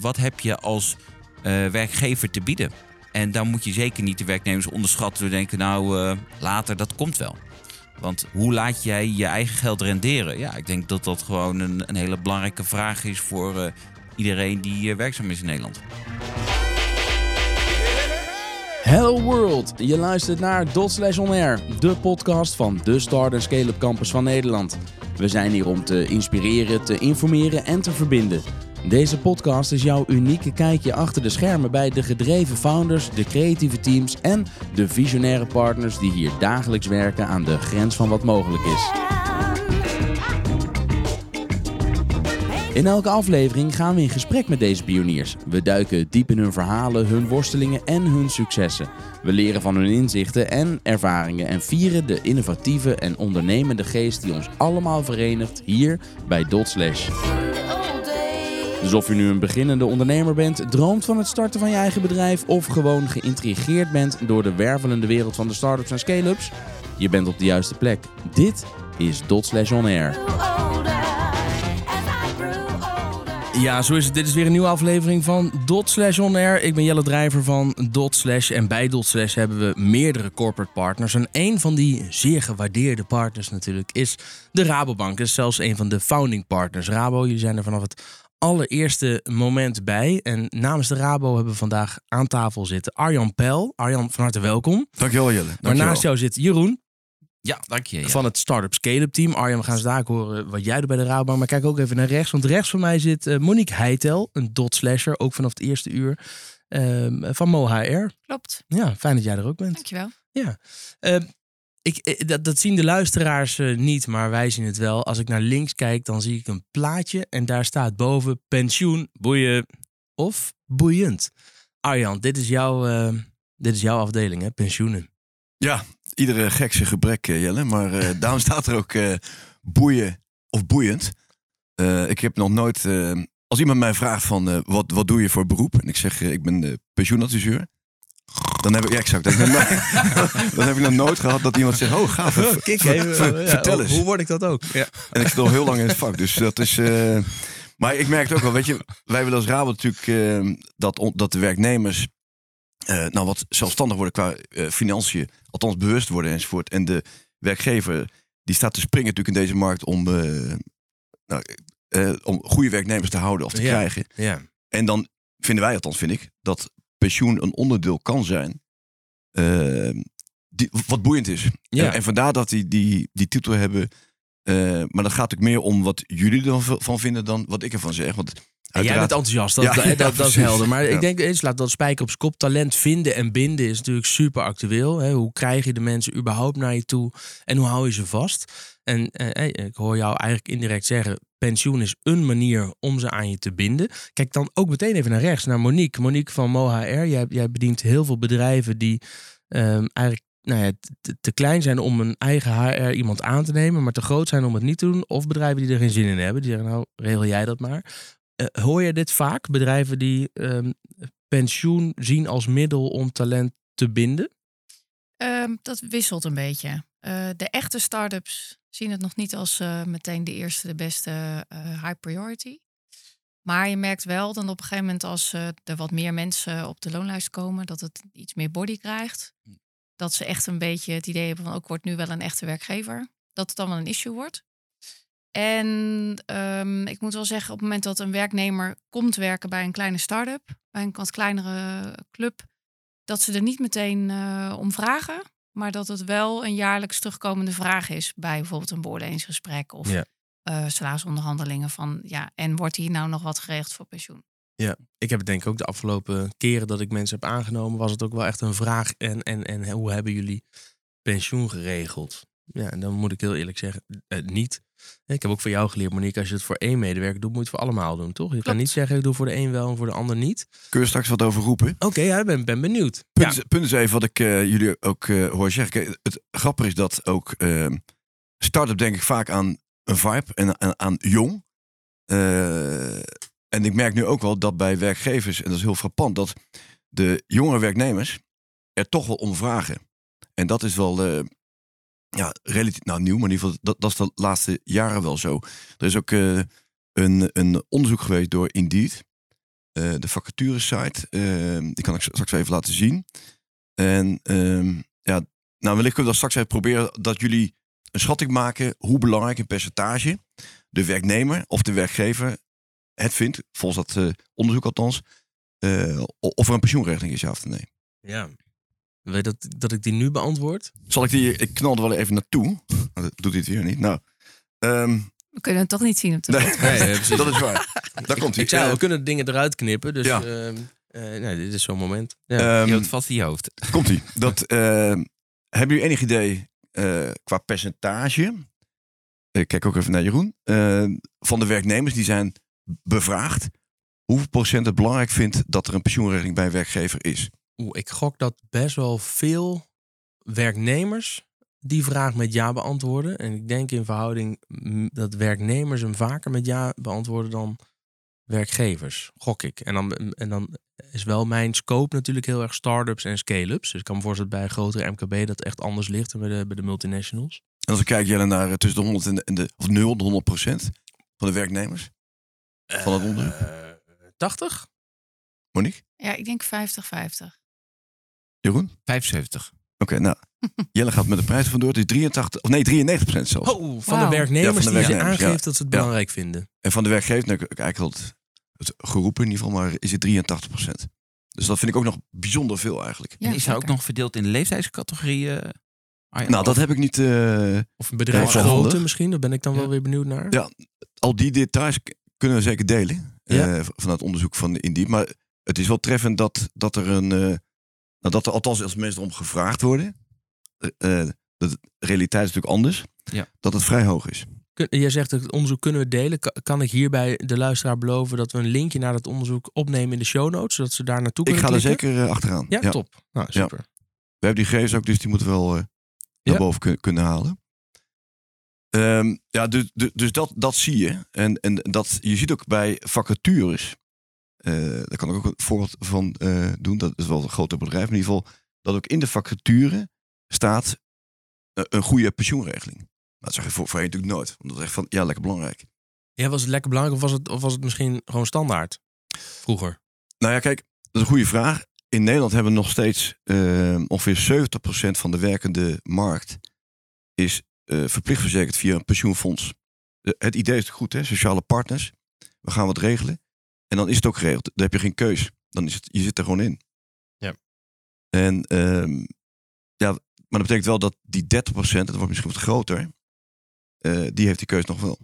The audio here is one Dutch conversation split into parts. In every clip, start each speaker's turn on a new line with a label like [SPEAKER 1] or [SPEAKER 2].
[SPEAKER 1] wat heb je als eh, werkgever te bieden? En dan moet je zeker niet de werknemers onderschatten door denken, nou eh, later, dat komt wel. Want hoe laat jij je eigen geld renderen? Ja, ik denk dat dat gewoon een, een hele belangrijke vraag is voor eh, iedereen die werkzaam is in Nederland.
[SPEAKER 2] Hello World, je luistert naar Dot Slash On Air, de podcast van de Start Scale-up Campus van Nederland. We zijn hier om te inspireren, te informeren en te verbinden. Deze podcast is jouw unieke kijkje achter de schermen bij de gedreven founders, de creatieve teams en de visionaire partners die hier dagelijks werken aan de grens van wat mogelijk is. In elke aflevering gaan we in gesprek met deze pioniers. We duiken diep in hun verhalen, hun worstelingen en hun successen. We leren van hun inzichten en ervaringen en vieren de innovatieve en ondernemende geest die ons allemaal verenigt hier bij Dot Slash. Dus of je nu een beginnende ondernemer bent, droomt van het starten van je eigen bedrijf of gewoon geïntrigeerd bent door de wervelende wereld van de startups en scale-ups, je bent op de juiste plek. Dit is Dot Slash On Air. Ja, zo is het. Dit is weer een nieuwe aflevering van Dot Slash On Air. Ik ben Jelle Drijver van Dot Slash. En bij Dot Slash hebben we meerdere corporate partners. En een van die zeer gewaardeerde partners natuurlijk is de Rabobank. Dat is zelfs een van de founding partners. Rabo, jullie zijn er vanaf het allereerste moment bij. En namens de Rabo hebben we vandaag aan tafel zitten Arjan Pel. Arjan, van harte welkom.
[SPEAKER 3] Dankjewel Jelle.
[SPEAKER 2] Maar
[SPEAKER 3] Dankjewel.
[SPEAKER 2] naast jou zit Jeroen
[SPEAKER 1] Ja, dank je. ja.
[SPEAKER 2] van het Startup Scale-up team. Arjan, we gaan dadelijk horen wat jij doet bij de Rabobank. Maar kijk ook even naar rechts. Want rechts van mij zit eh, Monique Heitel, een dot slasher. Ook vanaf het eerste uur ehm, van MoHR.
[SPEAKER 4] Klopt,
[SPEAKER 2] Ja, fijn dat jij er ook bent.
[SPEAKER 4] dankjewel.
[SPEAKER 2] Ehm, ik, eh, dat, dat zien de luisteraars eh, niet, maar wij zien het wel. Als ik naar links kijk, dan zie ik een plaatje. En daar staat boven pensioen, boeien of boeiend. Arjan, dit is jouw, eh, dit is jouw afdeling, hè? Pensioenen.
[SPEAKER 3] Ja, iedere gek zijn gebrek Jelle. Maar daarom staat er ook boeien of boeiend. Ik heb nog nooit... als iemand mij vraagt van wat, wat doe je voor beroep? En ik zeg ik ben pensioenadviseur. Dan heb ik, ja exact. Dan dan heb ik nog nooit gehad dat iemand zegt, oh gaaf. ver-
[SPEAKER 2] Kijk
[SPEAKER 3] ver-
[SPEAKER 2] even,
[SPEAKER 3] ver-
[SPEAKER 2] ja,
[SPEAKER 3] vertel
[SPEAKER 2] hoe-
[SPEAKER 3] eens.
[SPEAKER 2] Hoe word ik dat ook? Ja.
[SPEAKER 3] En ik zit al heel lang in het vak, dus dat is... eh, maar ik merk het ook wel, weet je, wij willen als Rabo natuurlijk eh, dat, on- dat de werknemers eh, nou wat zelfstandig worden qua financiën, althans bewust worden enzovoort. En de werkgever die staat te springen natuurlijk in deze markt om, nou, om goede werknemers te houden of te
[SPEAKER 2] Ja.
[SPEAKER 3] krijgen.
[SPEAKER 2] ja.
[SPEAKER 3] En dan vinden wij althans, vind ik, dat pensioen een onderdeel kan zijn. eh, die, wat boeiend is.
[SPEAKER 2] Ja.
[SPEAKER 3] En, en vandaar dat die, die, die titel hebben. eh, maar dat gaat ook meer om wat jullie ervan vinden dan wat ik ervan zeg. Want
[SPEAKER 2] En jij bent
[SPEAKER 3] uiteraard-
[SPEAKER 2] enthousiast, dat,
[SPEAKER 3] Ja,
[SPEAKER 2] dat,
[SPEAKER 3] ja,
[SPEAKER 2] dat, dat is helder. Maar
[SPEAKER 3] Ja.
[SPEAKER 2] ik denk eens, laat dat spijker op kop. Talent vinden en binden is natuurlijk super actueel. Hè? Hoe krijg je de mensen überhaupt naar je toe en hoe hou je ze vast? En eh, ik hoor jou eigenlijk indirect zeggen, pensioen is een manier om ze aan je te binden. Kijk dan ook meteen even naar rechts, naar Monique. Monique van MoHR, jij, jij bedient heel veel bedrijven die ehm, eigenlijk nou ja, te, te klein zijn om een eigen HR iemand aan te nemen, maar te groot zijn om het niet te doen. Of bedrijven die er geen zin in hebben, die zeggen nou, regel jij dat maar. Eh, hoor je dit vaak? Bedrijven die ehm, pensioen zien als middel om talent te binden?
[SPEAKER 4] Ehm, dat wisselt een beetje. Eh, de echte start-ups zien het nog niet als eh, meteen de eerste, de beste eh, high priority. Maar je merkt wel dan op een gegeven moment als eh, er wat meer mensen op de loonlijst komen, dat het iets meer body krijgt. Dat ze echt een beetje het idee hebben van ook wordt nu wel een echte werkgever. Dat het dan wel een issue wordt. En ehm, ik moet wel zeggen, op het moment dat een werknemer komt werken bij een kleine start-up, bij een wat kleinere club, dat ze er niet meteen om vragen, maar dat het wel een jaarlijks terugkomende vraag is bij bijvoorbeeld een beoordelingsgesprek of
[SPEAKER 2] Ja.
[SPEAKER 4] eh, salarisonderhandelingen van ja, en wordt hier nou nog wat geregeld voor pensioen?
[SPEAKER 2] Ik heb het denk ik ook de afgelopen keren dat ik mensen heb aangenomen, was het ook wel echt een vraag. En, en, en hoe hebben jullie pensioen geregeld? Ja, en dan moet ik heel eerlijk zeggen, eh, niet. Ik heb ook van jou geleerd, Monique, als je het voor één medewerker doet, moet je het voor allemaal doen, toch? Je kan niet zeggen, ik doe voor de een wel en voor de ander niet.
[SPEAKER 3] Kun je straks wat over roepen?
[SPEAKER 2] Oké, ja, ik ben, ben benieuwd.
[SPEAKER 3] Punt,
[SPEAKER 2] Ja.
[SPEAKER 3] punt is even wat ik eh, jullie ook eh, hoor zeggen. Kijk, het grappige is dat ook eh, start-up denk ik vaak aan een vibe en aan, aan jong. Eh, en ik merk nu ook wel dat bij werkgevers, en dat is heel frappant, dat de jongere werknemers er toch wel om vragen. En dat is wel ja, relatief nou, nieuw, maar in ieder geval, dat, dat is de laatste jaren wel zo. Er is ook eh, een, een onderzoek geweest door Indeed. eh, de vacaturesite. Ehm, die kan ik straks even laten zien. En ehm, ja, nou, wellicht kunnen we dan straks even proberen dat jullie een schatting maken hoe belangrijk een percentage de werknemer of de werkgever het vindt, volgens dat eh, onderzoek althans, of er een pensioenregeling is, ja of nee.
[SPEAKER 2] Ja. Weet dat, dat ik die nu beantwoord?
[SPEAKER 3] Zal ik die, ik knal er wel even naartoe. Dat doet hij het weer niet. Nou, ehm,
[SPEAKER 4] We kunnen het toch niet zien op de
[SPEAKER 3] nee, dat is waar. Daar komt hij.
[SPEAKER 2] Ik zei, we kunnen dingen eruit knippen. Dus
[SPEAKER 3] Ja.
[SPEAKER 2] ehm, eh, nee, dit is zo'n moment. Ja.
[SPEAKER 3] ehm,
[SPEAKER 1] je houdt vast in je hoofd.
[SPEAKER 3] Komt ie. Dat, hebben jullie enig idee eh, qua percentage? Ik kijk ook even naar Jeroen. van de werknemers die zijn bevraagd. Hoeveel procent het belangrijk vindt dat er een pensioenregeling bij een werkgever is?
[SPEAKER 2] Oeh, ik gok dat best wel veel werknemers die vraag met ja beantwoorden. En ik denk in verhouding dat werknemers hem vaker met ja beantwoorden dan werkgevers. Gok ik. En dan, en dan is wel mijn scope natuurlijk heel erg start-ups en scale-ups. Dus ik kan me voorstellen dat bij een grotere MKB dat echt anders ligt dan bij de, bij de multinationals.
[SPEAKER 3] En als ik kijk Jelle, naar eh, tussen de 100 en de, en de of 0 en de 100 procent van de werknemers. Van het onderzoek?
[SPEAKER 2] Eh, 80?
[SPEAKER 3] Monique?
[SPEAKER 4] Ja, ik denk 50-50.
[SPEAKER 3] Jeroen?
[SPEAKER 1] 75.
[SPEAKER 3] Oké, nou. Jelle gaat met de prijs vandoor. Het is 83, of nee, 93 procent zelfs.
[SPEAKER 2] Oh, van de werknemers
[SPEAKER 3] Ja, van de
[SPEAKER 2] die ze aangeeft
[SPEAKER 3] ja.
[SPEAKER 2] dat ze het
[SPEAKER 3] Ja.
[SPEAKER 2] belangrijk vinden.
[SPEAKER 3] En van de werkgever, nou, ik eigenlijk het, het geroepen in ieder geval, maar is het 83 procent. Dus dat vind ik ook nog bijzonder veel eigenlijk.
[SPEAKER 4] Ja,
[SPEAKER 1] en is hij ook nog verdeeld in leeftijdscategorieën? Arjan?
[SPEAKER 3] Nou, dat heb ik niet. eh,
[SPEAKER 2] Of een bedrijfsgrootte
[SPEAKER 3] handig.
[SPEAKER 2] misschien, daar ben ik dan
[SPEAKER 1] Ja.
[SPEAKER 2] wel weer benieuwd naar.
[SPEAKER 3] Ja. al die details kunnen we zeker delen.
[SPEAKER 2] Ja.
[SPEAKER 3] eh, van het onderzoek van Indeed. Maar het is wel treffend dat, dat er een. eh, nou, dat er althans als mensen erom gevraagd worden. eh, eh, de realiteit is natuurlijk anders.
[SPEAKER 1] Ja.
[SPEAKER 3] Dat het vrij hoog is.
[SPEAKER 2] Jij zegt dat het onderzoek kunnen we delen. Ka- Kan ik hierbij de luisteraar beloven dat we een linkje naar dat onderzoek opnemen in de show notes, zodat ze daar naartoe
[SPEAKER 3] Ik
[SPEAKER 2] kunnen
[SPEAKER 3] ga er zeker eh, achteraan.
[SPEAKER 2] Ja, top. Nou, super.
[SPEAKER 3] We hebben die gegevens ook, dus die moeten we wel naar boven kun- kunnen halen. Ehm, ja, dus, dus, dus dat, dat zie je. En, en dat, je ziet ook bij vacatures. Eh, daar kan ik ook een voorbeeld van eh, doen. Dat is wel een groter bedrijf. In ieder geval dat ook in de vacature staat eh, een goede pensioenregeling. Dat zeg je voor, voorheen natuurlijk nooit. Want dat is echt van, ja, lekker belangrijk.
[SPEAKER 2] Ja, was het lekker belangrijk of was het, of was het misschien gewoon standaard vroeger?
[SPEAKER 3] Nou ja, kijk, dat is een goede vraag. In Nederland hebben we nog steeds ongeveer 70% van de werkende markt is verplicht verzekerd via een pensioenfonds. Het idee is goed, hè? Sociale partners. We gaan wat regelen. En dan is het ook geregeld. Dan heb je geen keus. Dan is het, je zit er gewoon in.
[SPEAKER 2] Ja.
[SPEAKER 3] En ehm, ja, maar dat betekent wel dat die 30%, dat wordt misschien wat groter, eh, die heeft die keus nog wel.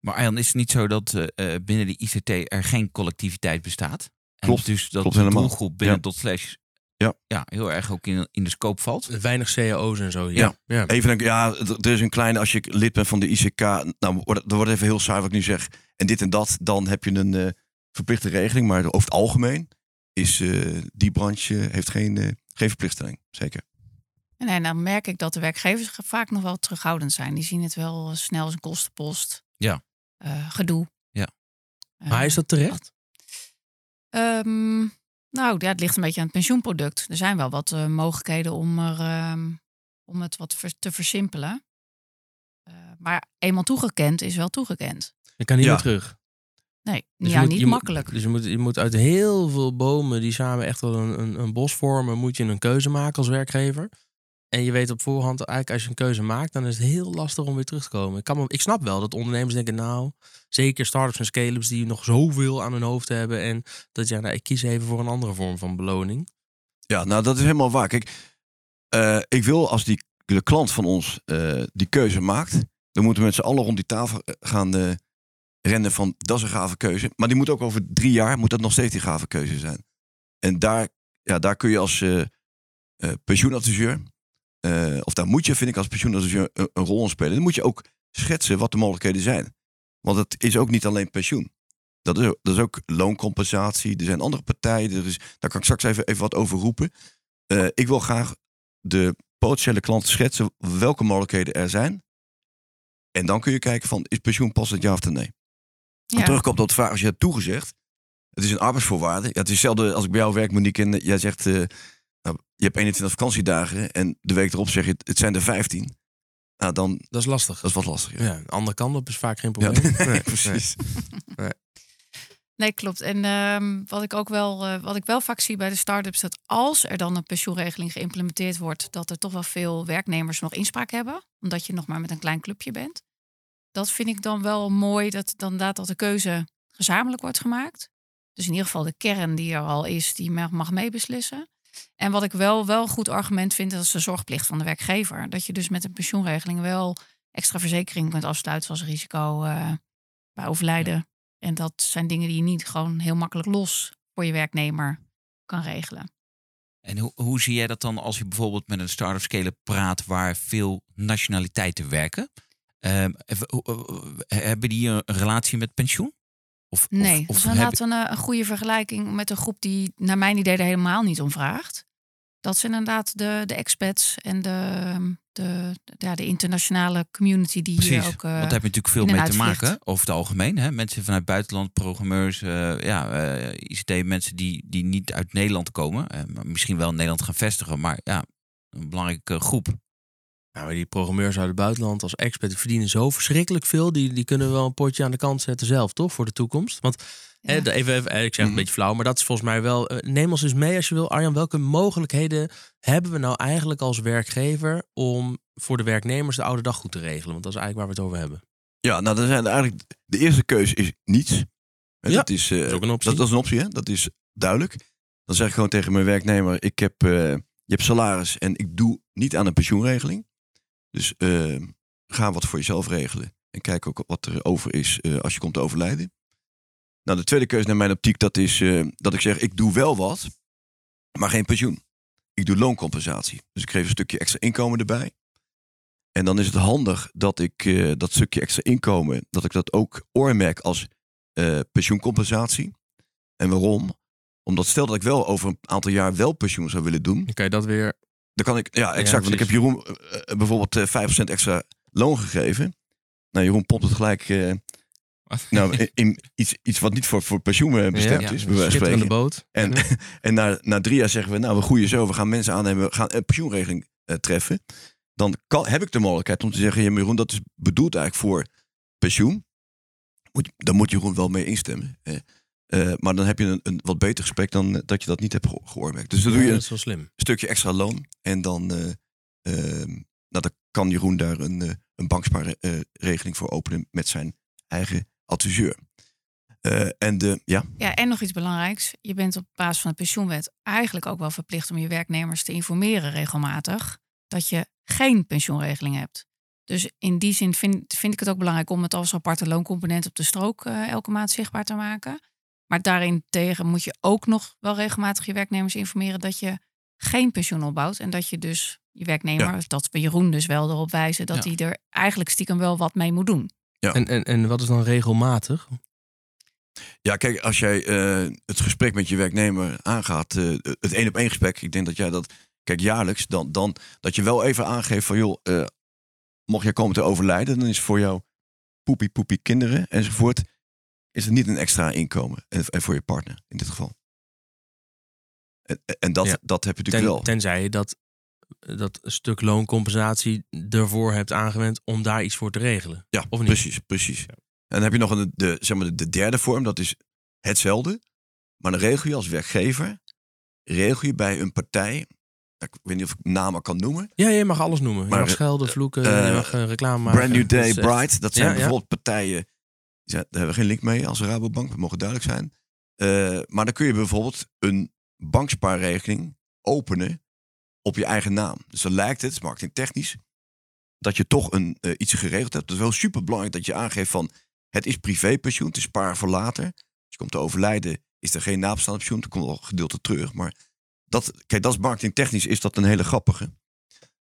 [SPEAKER 1] Maar Arjan, is het niet zo dat eh, eh, binnen de ICT er geen collectiviteit bestaat? En
[SPEAKER 3] Klopt.
[SPEAKER 1] dus dat
[SPEAKER 3] Klopt
[SPEAKER 1] de
[SPEAKER 3] helemaal.
[SPEAKER 1] doelgroep binnen
[SPEAKER 3] Ja.
[SPEAKER 1] dot slash
[SPEAKER 3] Ja.
[SPEAKER 1] ja, heel erg ook in, in de scope valt.
[SPEAKER 2] Weinig cao's en zo.
[SPEAKER 3] Ja.
[SPEAKER 2] Ja. ja.
[SPEAKER 3] Even een, ja, er is een kleine, als je lid bent van de ICK, nou, wordt- dan wordt even heel saai wat ik nu zeg. En dit en dat, dan heb je een eh, verplichte regeling. Maar over het algemeen is eh, die branche heeft geen, eh, geen verplichtstelling. Zeker.
[SPEAKER 4] En nee, dan merk ik dat de werkgevers vaak nog wel terughoudend zijn. Die zien het wel snel als een kostenpost.
[SPEAKER 1] Ja.
[SPEAKER 4] Eh, gedoe.
[SPEAKER 1] Ja.
[SPEAKER 4] Eh,
[SPEAKER 2] Maar is dat terecht?
[SPEAKER 4] Ehm, nou, ja, het ligt een beetje aan het pensioenproduct. Er zijn wel wat eh, mogelijkheden om, er, ehm, om het wat ver- te versimpelen. Eh, maar eenmaal toegekend is wel toegekend.
[SPEAKER 2] Ik kan niet
[SPEAKER 3] Ja.
[SPEAKER 2] meer terug.
[SPEAKER 4] Nee,
[SPEAKER 2] Dus
[SPEAKER 4] ja,
[SPEAKER 2] moet-
[SPEAKER 4] niet
[SPEAKER 2] je moet-
[SPEAKER 4] makkelijk.
[SPEAKER 2] Dus je moet, je moet uit heel veel bomen die samen echt wel een, een, een bos vormen, moet je een keuze maken als werkgever. En je weet op voorhand, eigenlijk als je een keuze maakt, dan is het heel lastig om weer terug te komen. Ik, kan me, ik snap wel dat ondernemers denken, nou, zeker startups en scale-ups die nog zoveel aan hun hoofd hebben. En dat ja, nou, ik kies even voor een andere vorm van beloning.
[SPEAKER 3] Ja, nou dat is helemaal waar. Kijk, eh, ik wil als die, de klant van ons eh, die keuze maakt, dan moeten we met z'n allen rond die tafel eh, gaan rennen van dat is een gave keuze. Maar die moet ook over drie jaar, moet dat nog steeds die gave keuze zijn. En daar, ja, daar kun je als eh, eh, pensioenadviseur, eh, of daar moet je, vind ik, als pensioenadviseur een, een rol in spelen. Dan moet je ook schetsen wat de mogelijkheden zijn. Want het is ook niet alleen pensioen. Dat is, ook- dat is ook looncompensatie. Er zijn andere partijen. Daar kan ik straks even, even wat over roepen. Ik wil graag de potentiële klant schetsen welke mogelijkheden er zijn. En dan kun je kijken van, is pensioen passend ja of nee?
[SPEAKER 4] Ja.
[SPEAKER 3] terugkomt op de vraag, als je hebt toegezegd, het is een arbeidsvoorwaarde. Ja, het is hetzelfde als ik bij jou werk, Monique, en jij zegt, eh, nou, je hebt 21 vakantiedagen en de week erop zeg je, het zijn er 15. Nou, dan,
[SPEAKER 2] Dat is lastig.
[SPEAKER 3] dat is wat lastig. Ja,
[SPEAKER 2] Ja, de andere kant op is vaak geen
[SPEAKER 3] Ja,
[SPEAKER 2] probleem.
[SPEAKER 3] nee,
[SPEAKER 2] Nee,
[SPEAKER 3] precies.
[SPEAKER 4] Nee, klopt. En ehm, wat ik ook wel, eh, wat ik wel vaak zie bij de start-ups, dat als er dan een pensioenregeling geïmplementeerd wordt, dat er toch wel veel werknemers nog inspraak hebben, omdat je nog maar met een klein clubje bent. Dat vind ik dan wel mooi, dat dan inderdaad dat de keuze gezamenlijk wordt gemaakt. Dus in ieder geval de kern die er al is, die mag, mag meebeslissen. En wat ik wel, wel een goed argument vind, dat is de zorgplicht van de werkgever. Dat je dus met een pensioenregeling wel extra verzekering kunt afsluiten, zoals risico eh, bij overlijden. En dat zijn dingen die je niet gewoon heel makkelijk los voor je werknemer kan regelen.
[SPEAKER 1] En hoe, hoe zie jij dat dan als je bijvoorbeeld met een start-up scale praat waar veel nationaliteiten werken? Ehm, eh, hebben die een relatie met pensioen? Of, of-
[SPEAKER 4] Nee,
[SPEAKER 1] of,
[SPEAKER 4] dat is
[SPEAKER 1] hebben-
[SPEAKER 4] een, eh, een goede vergelijking met een groep die naar mijn idee er helemaal niet om vraagt. Dat zijn inderdaad de, de expats en de, de, ja, de internationale community die hier ook... eh,
[SPEAKER 1] want daar heb je natuurlijk veel mee te maken over het algemeen. Hè? Mensen vanuit het buitenland, programmeurs, eh, ja, eh, ICT, mensen die, die niet uit Nederland komen. misschien wel in Nederland gaan vestigen, maar ja, een belangrijke groep.
[SPEAKER 2] Nou, maar die programmeurs uit het buitenland als expert die verdienen zo verschrikkelijk veel. Die, die kunnen wel een potje aan de kant zetten zelf, toch? Voor de toekomst. Want
[SPEAKER 4] Ja.
[SPEAKER 2] hè, de- even, even, eh, ik zeg het
[SPEAKER 3] Mhm.
[SPEAKER 2] een beetje flauw, maar dat is volgens mij wel. eh, neem ons eens mee als je wil. Arjan, welke mogelijkheden hebben we nou eigenlijk als werkgever om voor de werknemers de oude dag goed te regelen? Want dat is eigenlijk waar we het over hebben.
[SPEAKER 3] Ja, nou dan zijn eigenlijk de eerste keuze is niets.
[SPEAKER 2] Ja,
[SPEAKER 3] dat is, eh,
[SPEAKER 2] is ook een optie.
[SPEAKER 3] Dat, dat is een optie, hè? Dat is duidelijk. Dan zeg ik gewoon tegen mijn werknemer: ik heb, eh, je hebt salaris en ik doe niet aan een pensioenregeling. Dus eh, ga wat voor jezelf regelen en kijk ook wat er over is eh, als je komt te overlijden. Nou, de tweede keuze naar mijn optiek dat is eh, dat ik zeg: ik doe wel wat, maar geen pensioen. Ik doe looncompensatie. Dus ik geef een stukje extra inkomen erbij. En dan is het handig dat ik eh, dat stukje extra inkomen, dat ik dat ook oormerk als eh, pensioencompensatie. En waarom? Omdat stel dat ik wel over een aantal jaar wel pensioen zou willen doen,
[SPEAKER 2] Dan kan je dat weer.
[SPEAKER 3] Dan kan ik, ja exact, want ik heb. Jeroen eh, eh, bijvoorbeeld eh, 5% extra loon gegeven. Nou, Jeroen pompt het gelijk eh, nou, in, in iets, iets wat niet voor, voor pensioen eh, bestemd
[SPEAKER 1] Ja,
[SPEAKER 3] is, bij wijze van
[SPEAKER 2] boot.
[SPEAKER 3] En,
[SPEAKER 2] Ja.
[SPEAKER 3] en na, na drie jaar zeggen we, nou, we groeien zo, we gaan mensen aannemen, we gaan een pensioenregeling eh, treffen. Dan kan, heb ik de mogelijkheid om te zeggen, ja, Jeroen, dat is bedoeld eigenlijk voor pensioen. Moet, daar moet Jeroen wel mee instemmen. Eh, maar dan heb je een, een wat beter gesprek dan eh, dat je dat niet hebt ge- geoormerkt. Dus dan doe je
[SPEAKER 2] dat
[SPEAKER 3] een
[SPEAKER 2] is wel slim.
[SPEAKER 3] stukje extra loon. En dan, eh, ehm, nou, dan kan Jeroen daar een, eh, een bankspaarregeling voor openen met zijn eigen adviseur. Eh, en de, ja,
[SPEAKER 4] Ja, en nog iets belangrijks. Je bent op basis van de pensioenwet eigenlijk ook wel verplicht om je werknemers te informeren regelmatig dat je geen pensioenregeling hebt. Dus in die zin vind, vind ik het ook belangrijk om het als aparte looncomponent op de strook elke maand zichtbaar te maken. Maar daarin tegen moet je ook nog wel regelmatig je werknemers informeren dat je geen pensioen opbouwt. En dat je dus je werknemer, dat we Jeroen dus wel erop wijzen dat
[SPEAKER 1] Ja.
[SPEAKER 4] hij er eigenlijk stiekem wel wat mee moet doen.
[SPEAKER 3] Ja.
[SPEAKER 2] En, en, en wat is dan regelmatig?
[SPEAKER 3] Ja, kijk, als jij eh, het gesprek met je werknemer aangaat, eh, het één op één gesprek, ik denk dat jij dat, kijk, jaarlijks, dan, dan dat je wel even aangeeft van, joh, eh, mocht jij komen te overlijden, dan is voor jou poepie poepie kinderen enzovoort, is het niet een extra inkomen. En, en voor je partner in dit geval. En, en dat,
[SPEAKER 2] Ja.
[SPEAKER 3] dat heb je natuurlijk
[SPEAKER 2] Ten,
[SPEAKER 3] wel.
[SPEAKER 2] tenzij je dat, dat stuk looncompensatie ervoor hebt aangewend om daar iets voor te regelen.
[SPEAKER 3] Ja,
[SPEAKER 2] Of niet?
[SPEAKER 3] precies, precies. En dan heb je nog een, de, zeg maar de, de derde vorm, dat is hetzelfde. Maar dan regel je als werkgever, regel je bij een partij, ik weet niet of ik namen kan noemen,
[SPEAKER 2] Ja, je mag alles noemen. Je
[SPEAKER 3] Maar,
[SPEAKER 2] mag schelden, vloeken,
[SPEAKER 3] eh,
[SPEAKER 2] je mag eh, reclame maken.
[SPEAKER 3] Brand New Day, Bright, dat zijn
[SPEAKER 2] Ja, ja.
[SPEAKER 3] bijvoorbeeld partijen, daar hebben we geen link mee als Rabobank, dat mogen duidelijk zijn. Eh, maar dan kun je bijvoorbeeld een bankspaarregeling openen op je eigen naam. Dus dan lijkt het, marketingtechnisch, dat je toch een, eh, iets geregeld hebt. Het is wel super belangrijk dat je aangeeft van het is privépensioen, het is spaar voor later. Als je komt te overlijden, is er geen nabestaande pensioen. Dat komt wel gedeelte terug. Maar dat, kijk, dat is marketingtechnisch is dat een hele grappige.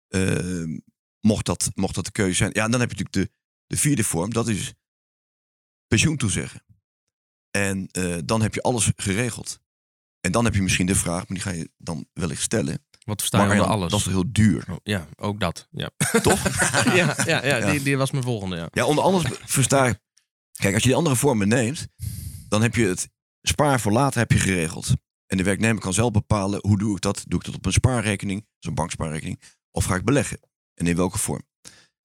[SPEAKER 3] Ehm, mocht, dat, mocht dat de keuze zijn. Ja, en dan heb je natuurlijk de, de vierde vorm. Dat is pensioen toezeggen. En eh, dan heb je alles geregeld. En dan heb je misschien de vraag, maar die ga je dan wellicht stellen.
[SPEAKER 2] Wat versta je onder alles?
[SPEAKER 3] Dat is toch heel duur,
[SPEAKER 2] Oh, ja, ook dat. Ja,
[SPEAKER 3] toch?
[SPEAKER 2] ja, ja, ja,
[SPEAKER 3] Ja.
[SPEAKER 2] Die, die was mijn volgende. Ja.
[SPEAKER 3] Ja, onder anders versta ik. Kijk, als je die andere vormen neemt, dan heb je het spaar voor later heb je geregeld. En de werknemer kan zelf bepalen hoe doe ik dat. Doe ik dat op een spaarrekening, zo'n bankspaarrekening, of ga ik beleggen? En in welke vorm?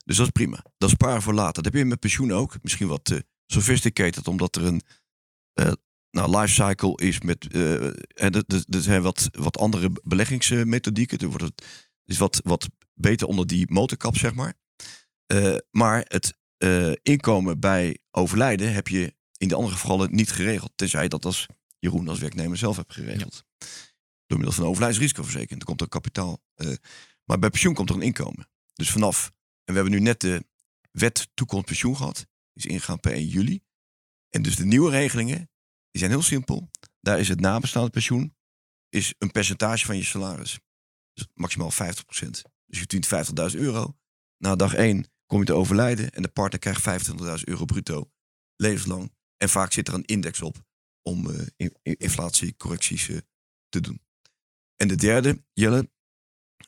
[SPEAKER 3] Dus dat is prima. Dat is sparen voor later. Dat heb je met pensioen ook. Misschien wat eh, sophisticated, omdat er een, eh, nou, lifecycle is met. eh, en er, zijn wat, wat andere beleggingsmethodieken. Er wordt het is wat, wat beter onder die motorkap, zeg maar. Eh, maar het inkomen bij overlijden heb je in de andere gevallen niet geregeld. Tenzij dat als Jeroen als werknemer zelf hebt geregeld. Door middel van een overlijdensrisicoverzekering. Dan komt er kapitaal. maar bij pensioen komt er een inkomen. Dus vanaf. En we hebben nu net de wet toekomst pensioen gehad. Is ingegaan per 1 juli. En dus de nieuwe regelingen, die zijn heel simpel. Daar is het nabestaande pensioen is een percentage van je salaris. Dus maximaal 50%. Dus je verdient 50.000 euro. Na dag 1 kom je te overlijden en de partner krijgt 25.000 euro bruto levenslang. En vaak zit er een index op om eh, in- in- inflatiecorrecties eh, te doen. En de derde, Jelle,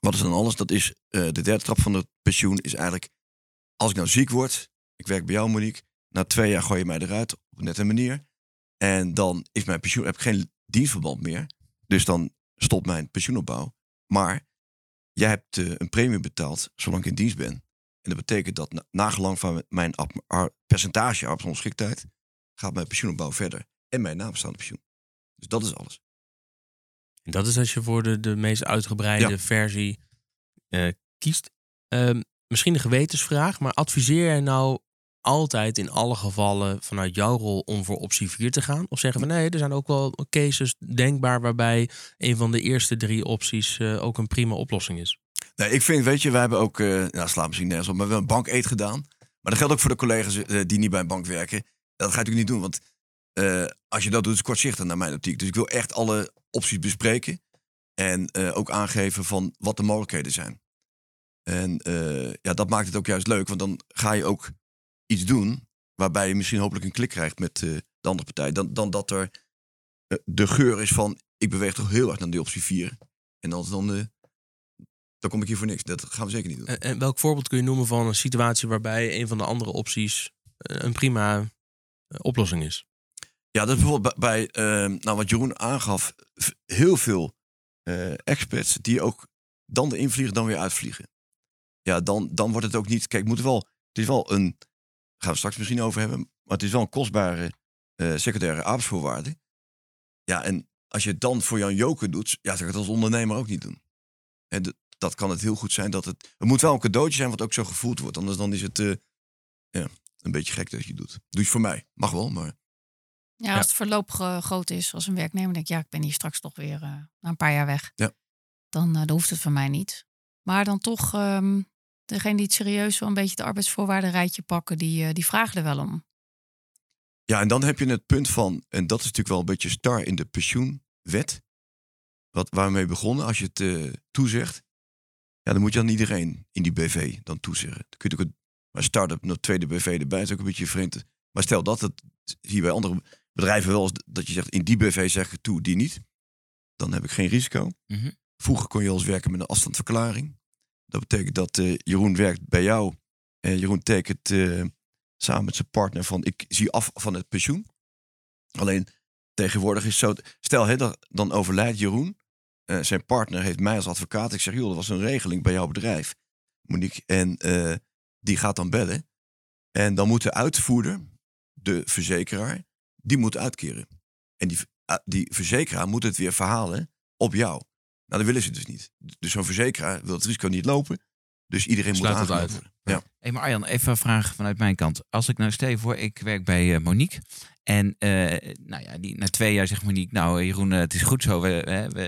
[SPEAKER 3] wat is dan alles? Dat is eh, de derde trap van het pensioen is eigenlijk als ik nou ziek word, ik werk bij jou Monique, na twee jaar gooi je mij eruit op een nette manier. En dan is mijn pensioen, heb ik geen dienstverband meer. Dus dan stopt mijn pensioenopbouw. Maar jij hebt eh, een premie betaald zolang ik in dienst ben. En dat betekent dat na, nagelang van mijn percentage arbeidsongeschiktheid gaat mijn pensioenopbouw verder. En mijn nabestaande pensioen. Dus dat is alles.
[SPEAKER 2] En dat is als je voor de, de meest uitgebreide
[SPEAKER 3] Ja.
[SPEAKER 2] versie eh, kiest. Ehm, misschien een gewetensvraag, maar adviseer jij nou altijd in alle gevallen vanuit jouw rol om voor optie 4 te gaan? Of zeggen we nee, er zijn ook wel cases denkbaar waarbij een van de eerste drie opties eh, ook een prima oplossing is?
[SPEAKER 3] Nee, ik vind, weet je, wij hebben ook, eh nou, slaat misschien nergens op, maar we hebben een bankeet gedaan. Maar dat geldt ook voor de collega's eh, die niet bij een bank werken. Dat ga je natuurlijk niet doen, want als je dat doet, is kortzichtig naar mijn optiek. Dus ik wil echt alle opties bespreken. En ook aangeven van wat de mogelijkheden zijn. En eh, ja, dat maakt het ook juist leuk, want dan ga je ook iets doen waarbij je misschien hopelijk een klik krijgt met eh, de andere partij. Dan, dan dat er eh, de geur is van, ik beweeg toch heel erg naar die optie 4. En als dan, eh, dan kom ik hier voor niks. Dat gaan we zeker niet doen.
[SPEAKER 2] En, en welk voorbeeld kun je noemen van een situatie waarbij een van de andere opties een prima oplossing is?
[SPEAKER 3] Ja, dat is bijvoorbeeld bij, bij, eh, nou, wat Jeroen aangaf, heel veel experts die ook dan de invliegen, dan weer uitvliegen. Ja, dan, dan wordt het ook niet. Kijk, het moet wel. Het is wel een. Gaan we straks misschien over hebben. Maar het is wel een kostbare eh, secundaire arbeidsvoorwaarde. Ja, en als je het dan voor Jan Joker doet, ja, zou ik het als ondernemer ook niet doen. En dat kan het heel goed zijn dat het. Het moet wel een cadeautje zijn wat ook zo gevoeld wordt. Anders dan is het eh, ja, een beetje gek dat je het doet. Doe je het voor mij. Mag wel, maar.
[SPEAKER 4] Ja, als het verloop gro- groot is als een werknemer, denk ik, ja, ik ben hier straks toch weer eh, na een paar jaar weg.
[SPEAKER 3] Ja.
[SPEAKER 4] Dan, eh, dan hoeft het van mij niet. Maar dan toch, ehm, degene die het serieus wel een beetje de arbeidsvoorwaarden rijtje pakken, die, eh, die vragen er wel om.
[SPEAKER 3] Ja, en dan heb je het punt van, en dat is natuurlijk wel een beetje star in de pensioenwet. Wat, waarmee we begonnen, als je het eh, toezegt. Ja, dan moet je aan iedereen in die BV dan toezeggen. Dan kun je ook een maar start-up, een tweede BV erbij, is ook een beetje vreemd. Maar stel dat, het zie je bij andere bedrijven wel eens, dat je zegt, in die BV zeg ik toe, die niet. Dan heb ik geen risico.
[SPEAKER 1] Mhm.
[SPEAKER 3] Vroeger kon je al eens werken met een afstandsverklaring. Dat betekent dat eh, Jeroen werkt bij jou. En Jeroen tekent eh, samen met zijn partner van ik zie af van het pensioen. Alleen tegenwoordig is zo. Stel, hè, dan overlijdt Jeroen. Eh, zijn partner heeft mij als advocaat. Ik zeg, joh, dat was een regeling bij jouw bedrijf, Monique. En die gaat dan bellen. En dan moet de uitvoerder, de verzekeraar, die moet uitkeren. En die, uh, die verzekeraar moet het weer verhalen op jou. Nou, dat willen ze dus niet. Dus zo'n verzekeraar wil het risico niet lopen. Dus iedereen
[SPEAKER 2] Sluit
[SPEAKER 3] moet
[SPEAKER 2] het
[SPEAKER 3] aangenomen
[SPEAKER 2] uit.
[SPEAKER 3] worden. Ja.
[SPEAKER 1] Hey, maar Arjan, even een vraag vanuit mijn kant. Als ik nou stel voor, ik werk bij eh, Monique. En eh, nou ja, die, na twee jaar zegt Monique, nou eh, Jeroen, het is goed zo. We, we, we,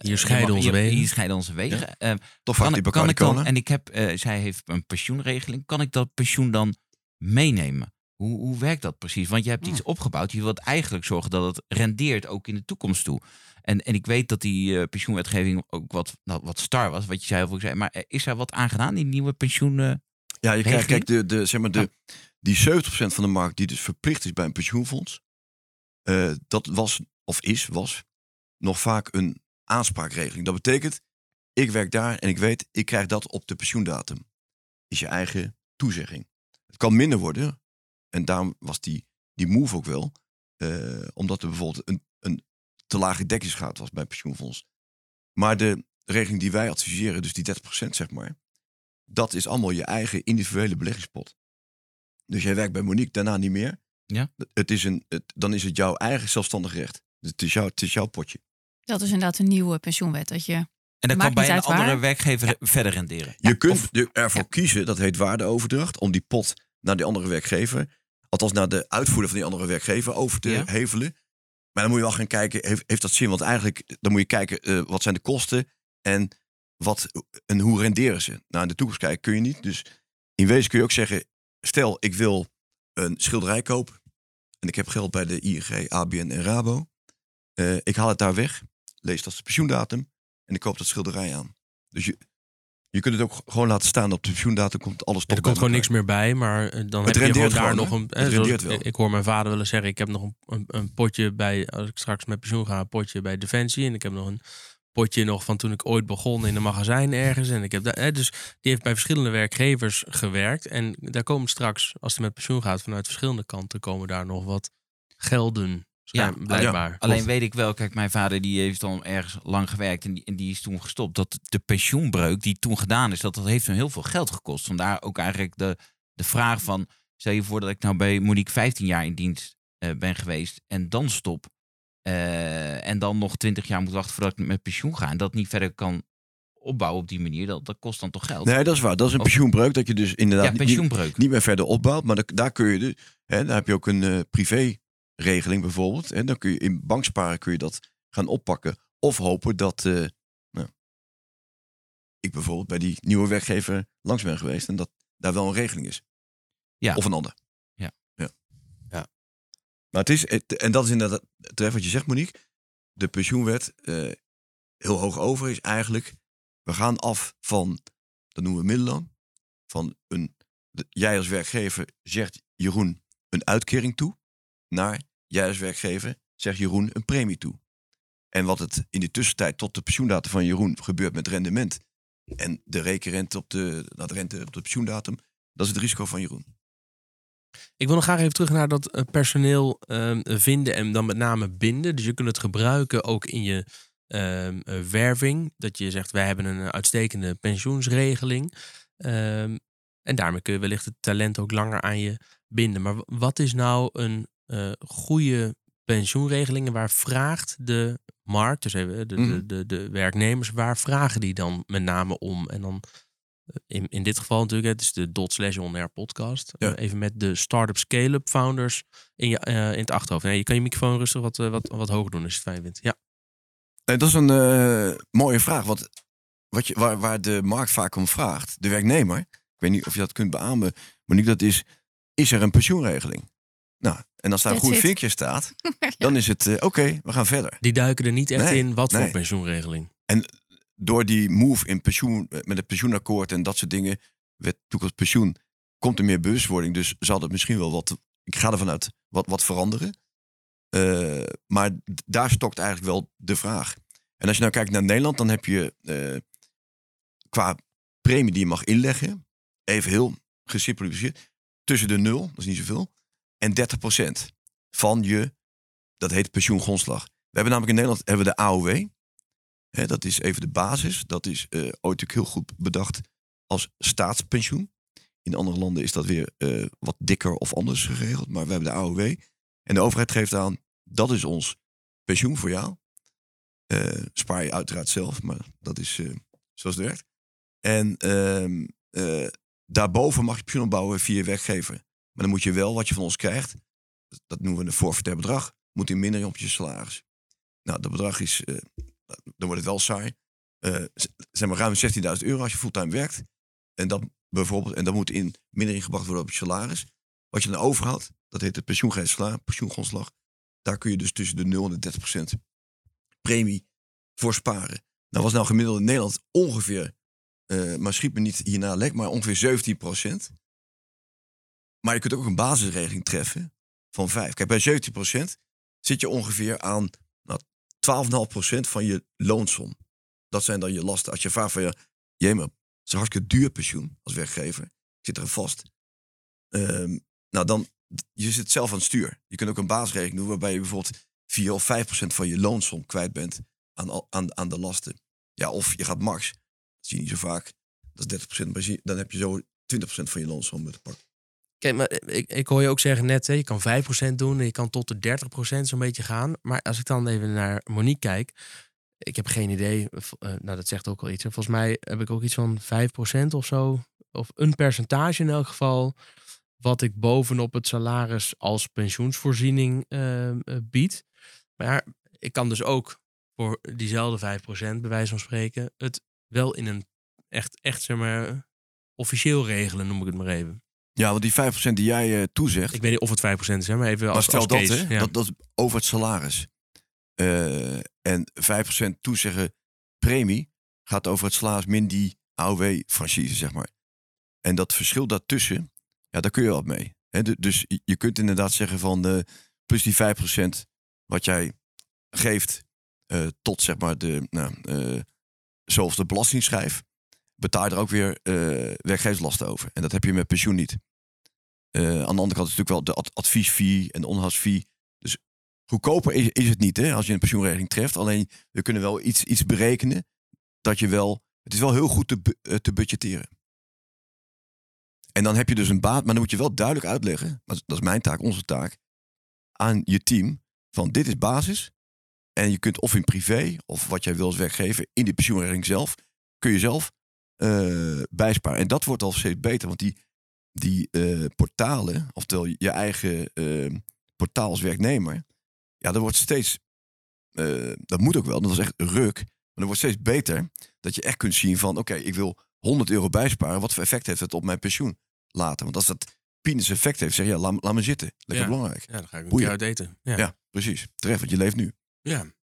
[SPEAKER 2] Hier
[SPEAKER 1] je
[SPEAKER 2] scheiden onze
[SPEAKER 1] hier-
[SPEAKER 2] wegen.
[SPEAKER 1] Hier scheiden onze wegen.
[SPEAKER 3] Toch
[SPEAKER 1] kan,
[SPEAKER 3] die
[SPEAKER 1] ik- kan ik dan, en ik heb, zij heeft een pensioenregeling. Kan ik dat pensioen dan meenemen? Hoe, hoe werkt dat precies? Want je hebt iets opgebouwd. Je wilt eigenlijk zorgen dat het rendeert ook in de toekomst toe. En, en ik weet dat die eh, pensioenwetgeving ook wat, nou, wat star was, wat je zei, of zei. Maar eh, is er wat aan gedaan, die nieuwe pensioen? eh,
[SPEAKER 3] Ja, je krijgt, kijk, de, de, zeg maar de, die 70% van de markt die dus verplicht is bij een pensioenfonds. dat was, of is, was, nog vaak een aanspraakregeling. Dat betekent, ik werk daar en ik weet, ik krijg dat op de pensioendatum. Is je eigen toezegging. Het kan minder worden. En daarom was die, die move ook wel. eh, omdat er bijvoorbeeld een, een te lage dekkingsgraad was bij pensioenfonds. Maar de regeling die wij adviseren, dus die 30% zeg maar dat is allemaal je eigen individuele beleggingspot. Dus jij werkt bij Monique, daarna niet meer.
[SPEAKER 1] Ja.
[SPEAKER 3] Het is een, het, dan is het jouw eigen zelfstandig recht. Het is, jouw, het is jouw potje.
[SPEAKER 4] Dat is inderdaad een nieuwe pensioenwet. Dat je
[SPEAKER 1] En dan
[SPEAKER 4] Maakt
[SPEAKER 1] kan bij een andere
[SPEAKER 4] waar.
[SPEAKER 1] werkgever verder renderen.
[SPEAKER 3] Je kunt
[SPEAKER 1] of-
[SPEAKER 3] er- ervoor
[SPEAKER 4] ja.
[SPEAKER 3] kiezen, dat heet waardeoverdracht, om die pot naar die andere werkgever, althans naar de uitvoerder van die andere werkgever, over te
[SPEAKER 1] Ja.
[SPEAKER 3] hevelen. Maar dan moet je wel gaan kijken, heeft, heeft dat zin? Want eigenlijk, dan moet je kijken, eh, wat zijn de kosten en, wat, en hoe renderen ze? Nou, in de toekomst kijken kun je niet. Dus in wezen kun je ook zeggen, stel ik wil een schilderij kopen en ik heb geld bij de ING, ABN en Rabo. Eh, ik haal het daar weg, lees dat de pensioendatum en ik koop dat schilderij aan. Dus je, je kunt het ook gewoon laten staan op de pensioendatum, komt alles
[SPEAKER 2] Er
[SPEAKER 3] toch
[SPEAKER 2] komt gewoon niks meer bij, maar eh, dan heb je gewoon daar
[SPEAKER 3] gewoon,
[SPEAKER 2] nog een.
[SPEAKER 3] Het
[SPEAKER 2] zoals-
[SPEAKER 3] rendeert wel.
[SPEAKER 2] Ik hoor mijn vader willen zeggen: ik heb nog een, een, potje bij, als ik straks met pensioen ga, een potje bij Defensie. En ik heb nog een potje nog van toen ik ooit begon in een magazijn ergens. En ik heb daar, dus die heeft bij verschillende werkgevers gewerkt. En daar komen straks, als hij met pensioen gaat, vanuit verschillende kanten, komen daar nog wat gelden.
[SPEAKER 1] Ja,
[SPEAKER 2] blijkbaar.
[SPEAKER 1] Alleen weet ik wel, kijk, mijn vader die heeft dan ergens lang gewerkt en die, en die is toen gestopt. Dat de pensioenbreuk die toen gedaan is, dat, dat heeft hem heel veel geld gekost. Vandaar ook eigenlijk de, de vraag van, stel je voor dat ik nou bij Monique 15 jaar in dienst eh, ben geweest en dan stop. eh, en dan nog 20 jaar moet wachten voordat ik met pensioen ga. En dat niet verder kan opbouwen op die manier, dat, dat kost dan toch geld.
[SPEAKER 3] Nee, dat is waar. Dat is een pensioenbreuk, dat je dus inderdaad
[SPEAKER 1] ja,
[SPEAKER 3] niet- niet meer verder opbouwt. Maar da- daar kun je dus, hè, daar heb je ook een eh, privéregeling bijvoorbeeld. En dan kun je in banksparen kun je dat gaan oppakken. Of hopen dat eh, nou, ik bijvoorbeeld bij die nieuwe werkgever langs ben geweest. En dat daar wel een regeling is.
[SPEAKER 1] Ja.
[SPEAKER 3] Of een ander.
[SPEAKER 1] Ja.
[SPEAKER 3] ja.
[SPEAKER 2] Ja.
[SPEAKER 3] Maar het is, het- en dat is inderdaad terecht wat je zegt Monique. De pensioenwet, eh, heel hoog over is eigenlijk, we gaan af van, dat noemen we middelloon. Van een, de- jij als werkgever zegt Jeroen een uitkering toe. Naar jij als werkgever zegt Jeroen een premie toe. En wat het in de tussentijd tot de pensioendatum van Jeroen gebeurt met rendement. En de rekenrente op de, nou, de rente op de pensioendatum. Dat is het risico van Jeroen.
[SPEAKER 2] Ik wil nog graag even terug naar dat eh, personeel ehm, vinden en dan met name binden. Dus je kunt het gebruiken ook in je ehm, eh, werving. Dat je zegt, wij hebben een uitstekende pensioensregeling. Ehm, en daarmee kun je wellicht het talent ook langer aan je binden. Maar wat is nou een eh, goede pensioenregeling? En waar vraagt de markt, dus even de,
[SPEAKER 3] Mhm.
[SPEAKER 2] de, de, de werknemers, waar vragen die dan met name om? En dan in, in dit geval natuurlijk, het is de Dot Slash On Air podcast.
[SPEAKER 3] Ja.
[SPEAKER 2] Eh, even met de Startup Scale-up founders in, je, eh, in het achterhoofd. Nee, je kan je microfoon rustig wat, eh, wat, wat hoger doen als je het fijn vindt. Ja.
[SPEAKER 3] Nee, dat is een eh, mooie vraag. Want wat je, waar, waar de markt vaak om vraagt, de werknemer, ik weet niet of je dat kunt beamen, maar niet dat is, is er een pensioenregeling? Nou, en als daar een goed vinkje staat, dan is het eh, oké, we gaan verder.
[SPEAKER 2] Die duiken er niet echt
[SPEAKER 3] Nee,
[SPEAKER 2] in wat
[SPEAKER 3] nee.
[SPEAKER 2] voor pensioenregeling.
[SPEAKER 3] Door die move in pensioen, eh, met het pensioenakkoord en dat soort dingen, wet toekomst pensioen, komt er meer bewustwording. Dus zal het misschien wel wat, ik ga ervan uit, wat, wat veranderen. Eh, maar daar stokt eigenlijk wel de vraag. En als je nou kijkt naar Nederland, dan heb je eh, qua premie die je mag inleggen, even heel gesimplificeerd, tussen de 0, dat is niet zoveel, en 30 procent van je, dat heet pensioengrondslag. We hebben namelijk in Nederland hebben we de AOW. Dat is even de basis. Dat is eh, ooit natuurlijk heel goed bedacht als staatspensioen. In andere landen is dat weer eh, wat dikker of anders geregeld. Maar we hebben de AOW. En de overheid geeft aan, dat is ons pensioen voor jou. Eh, spaar je uiteraard zelf, maar dat is zoals het werkt. En ehm, eh, daarboven mag je pensioen opbouwen via je werkgever. Maar dan moet je wel wat je van ons krijgt, dat noemen we een forfaitair bedrag, moet in minderen op je salaris. Nou, dat bedrag is, eh, dan wordt het wel saai. Eh, z- zeg maar ruim 16.000 euro als je fulltime werkt. En dat bijvoorbeeld, en dat moet in mindering gebracht worden op je salaris. Wat je dan overhoudt, dat heet de pensioengrondslag. pensioengrondslag. Daar kun je dus tussen de 0 en de 30 procent premie voor sparen. Nou was nou gemiddeld in Nederland ongeveer, eh, maar schiet me niet hierna lek, maar ongeveer 17 procent. Maar je kunt ook een basisregeling treffen van 5. Kijk, bij 17 procent zit je ongeveer aan nou, 12,5% van je loonsom. Dat zijn dan je lasten. Als je vraagt van je, jee, het is een hartstikke duur pensioen als werkgever. Ik zit er vast. Ehm, nou, dan, je zit zelf aan het stuur. Je kunt ook een basisregeling doen waarbij je bijvoorbeeld 4 of 5% van je loonsom kwijt bent aan, aan, aan de lasten. Ja, of je gaat max. Dat zie je niet zo vaak. Dat is 30%, maar zie- dan heb je zo 20% van je loonsom met te pakken.
[SPEAKER 2] Kijk, maar ik, ik hoor je ook zeggen net, hè, je kan 5% doen en je kan tot de 30% zo'n beetje gaan. Maar als ik dan even naar Monique kijk, ik heb geen idee. eh, nou, dat zegt ook al iets. Volgens mij heb ik ook iets van 5% of zo. Of een percentage in elk geval. Wat ik bovenop het salaris als pensioensvoorziening eh, eh, bied. Maar ik kan dus ook voor diezelfde 5%, bij wijze van spreken, het wel in een echt, echt zeg maar, officieel regelen, noem ik het maar even.
[SPEAKER 3] Ja, want die 5% die jij eh, toezegt,
[SPEAKER 2] Ik weet niet of het 5% is, hè, maar even
[SPEAKER 3] maar
[SPEAKER 2] als,
[SPEAKER 3] stel
[SPEAKER 2] als
[SPEAKER 3] dat,
[SPEAKER 2] case.
[SPEAKER 3] hè,
[SPEAKER 2] ja.
[SPEAKER 3] dat, dat is over het salaris. Eh, en 5% toezeggen premie gaat over het salaris min die AOW-franchise, zeg maar. En dat verschil daartussen, ja, daar kun je wat mee. Hè, du- dus je- kunt inderdaad zeggen van eh, plus die 5% wat jij geeft tot zeg maar de, nou, zoals de belastingschijf, betaal er ook weer eh werkgeverslasten over. En dat heb je met pensioen niet. Eh, aan de andere kant is natuurlijk wel de ad- adviesfee en de onderhoudsfee. Dus goedkoper is, het niet hè, als je een pensioenregeling treft. Alleen we kunnen wel iets, iets berekenen dat je wel. Het is wel heel goed te, bu- eh, te budgetteren. En dan heb je dus een baat, maar dan moet je wel duidelijk uitleggen. Dat is, mijn taak, onze taak. Aan je team. Van dit is basis. En je kunt of in privé, of wat jij wil als werkgever, in de pensioenregeling zelf, kun je zelf eh, bijsparen. En dat wordt al steeds beter, want die, die eh, portalen, oftewel je eigen eh, portaal als werknemer, ja, dat wordt steeds, dat moet ook wel, dat is echt ruk, maar dat wordt steeds beter dat je echt kunt zien van, oké, ik wil 100 euro bijsparen, wat voor effect heeft het op mijn pensioen later? Want als dat penis effect heeft, zeg je, ja, laat, laat me zitten, lekker
[SPEAKER 2] Ja.
[SPEAKER 3] belangrijk.
[SPEAKER 2] ja, dan ga ik een keer uit eten. Ja.
[SPEAKER 3] Ja. precies. Terecht, want je leeft nu.
[SPEAKER 2] ja.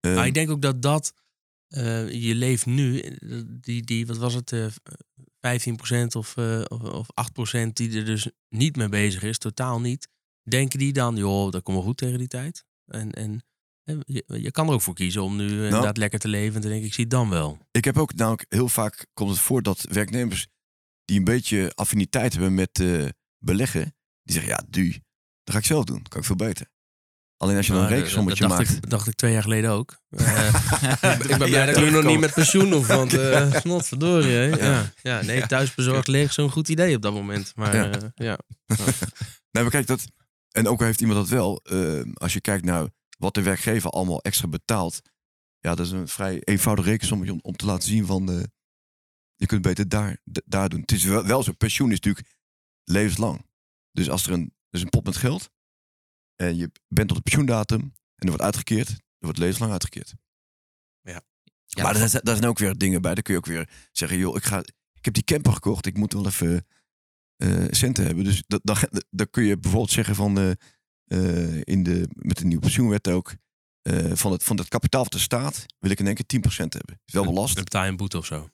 [SPEAKER 3] Eh,
[SPEAKER 2] Maar ik denk ook dat dat, eh, je leeft nu, eh, die, die wat was het, eh 15% of, of, of 8% die er dus niet mee bezig is, totaal niet. Denken die dan, joh, dat komt wel goed tegen die tijd. En, en je, je kan er ook voor kiezen om nu eh, inderdaad lekker te leven en te denken, ik zie het dan wel.
[SPEAKER 3] Ik heb ook namelijk heel vaak komt het voor dat werknemers die een beetje affiniteit hebben met beleggen, die zeggen ja, du, dat ga ik zelf doen, kan ik veel beter. Alleen als je dan een
[SPEAKER 2] eh,
[SPEAKER 3] rekensommetje
[SPEAKER 2] dat dacht
[SPEAKER 3] maakt.
[SPEAKER 2] Ik, dacht ik twee jaar geleden ook. Eh, ik ben blij dat ik nu nog niet met pensioen hoef, want uh, snot verdorie. hè. Ja. Ja. nee, thuisbezorgd leeg zo'n goed idee op dat moment. Maar
[SPEAKER 3] Ja. Nee, maar kijk, dat, en ook heeft iemand dat wel. eh, als je kijkt naar wat de werkgever allemaal extra betaalt. Ja, dat is een vrij eenvoudig rekensommetje om, om te laten zien van... eh, je kunt beter daar, daar doen. Het is wel, wel zo, pensioen is natuurlijk levenslang. Dus als er een, er is een pot met geld en je bent tot de pensioendatum en er wordt uitgekeerd, er wordt levenslang uitgekeerd.
[SPEAKER 2] Ja.
[SPEAKER 3] maar daar, zijn- daar zijn ook weer dingen bij. Dan kun je ook weer zeggen, joh, ik, ga, ik heb die camper gekocht, ik moet wel even eh, centen hebben. Dus dat, dan kun je bijvoorbeeld zeggen van eh, eh, in de, met de nieuwe pensioenwet ook, van, het, van het kapitaal van de staat wil ik in één keer 10% hebben. Is wel belast.
[SPEAKER 2] Dan betaal je een boete of zo.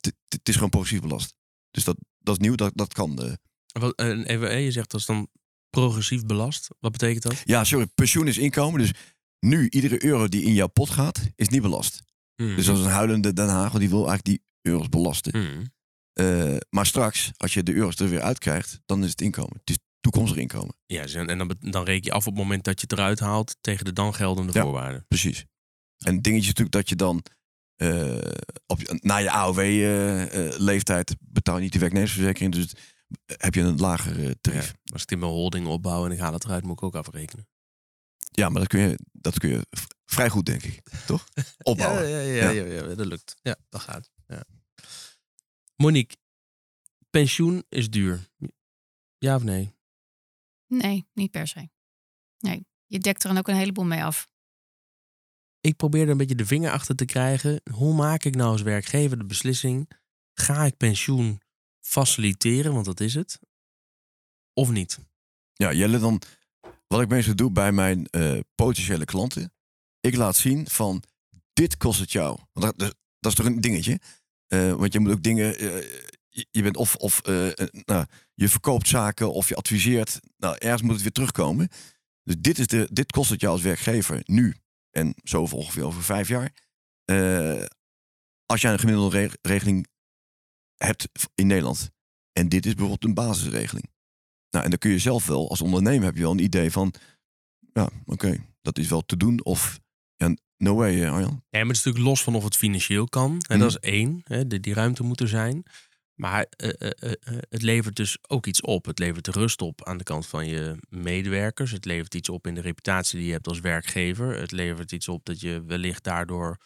[SPEAKER 3] Het het is gewoon progressief belast. Dus dat, dat is nieuw, dat, dat kan.
[SPEAKER 2] Wat, even, je zegt dat is dan progressief belast. Wat betekent dat?
[SPEAKER 3] Ja, sorry, pensioen is inkomen. Dus nu, iedere euro die in jouw pot gaat, is niet belast.
[SPEAKER 2] Hmm.
[SPEAKER 3] Dus is een huilende Den Haag, die wil eigenlijk die euro's belasten.
[SPEAKER 2] Hmm.
[SPEAKER 3] Eh, maar straks, als je de euro's er weer uitkrijgt, dan is het inkomen. Het is toekomstig inkomen.
[SPEAKER 2] Ja, dus en dan, dan reken je af op het moment dat je het eruit haalt tegen de dan geldende
[SPEAKER 3] Ja.
[SPEAKER 2] voorwaarden.
[SPEAKER 3] Precies. En het dingetje is natuurlijk dat je dan eh, op, na je AOW-leeftijd betaal je niet de werknemersverzekering. Dus het- heb je een lager
[SPEAKER 2] Ja.
[SPEAKER 3] tarief.
[SPEAKER 2] Als ik in mijn holding opbouw en ik haal het eruit, moet ik ook afrekenen.
[SPEAKER 3] Ja, maar dat kun je, dat kun je vrij goed, denk ik. Toch? Opbouwen.
[SPEAKER 2] Ja, ja, ja, ja, ja, dat lukt. Ja, dat gaat. Ja. Monique, pensioen is duur. Ja of nee?
[SPEAKER 4] Nee, niet per se. Nee, je dekt er dan ook een heleboel mee af.
[SPEAKER 2] Ik probeer er een beetje de vinger achter te krijgen. Hoe maak ik nou als werkgever de beslissing? Ga ik pensioen faciliteren, want dat is het? Of niet?
[SPEAKER 3] Ja, Jelle, dan wat ik meestal doe bij mijn eh, potentiële klanten. Ik laat zien van dit kost het jou. Want dat, dat, is toch een dingetje. Eh, want je moet ook dingen. eh, je, bent of, of nou, je verkoopt zaken of je adviseert. Nou, ergens moet het weer terugkomen. Dus dit, is de, dit kost het jou als werkgever nu. En zo ongeveer over vijf jaar. Als jij een gemiddelde re- regeling hebt in Nederland. En dit is bijvoorbeeld een basisregeling. Nou, en dan kun je zelf wel, als ondernemer heb je wel een idee van, ja, oké, dat is wel te doen. Of, ja, no way, eh, Arjan.
[SPEAKER 2] Ja, maar het is natuurlijk los van of het financieel kan. En
[SPEAKER 3] Mhm.
[SPEAKER 2] dat is één. Hè, die, die ruimte moet er zijn. Maar eh, eh, het levert dus ook iets op. Het levert rust op aan de kant van je medewerkers. Het levert iets op in de reputatie die je hebt als werkgever. Het levert iets op dat je wellicht daardoor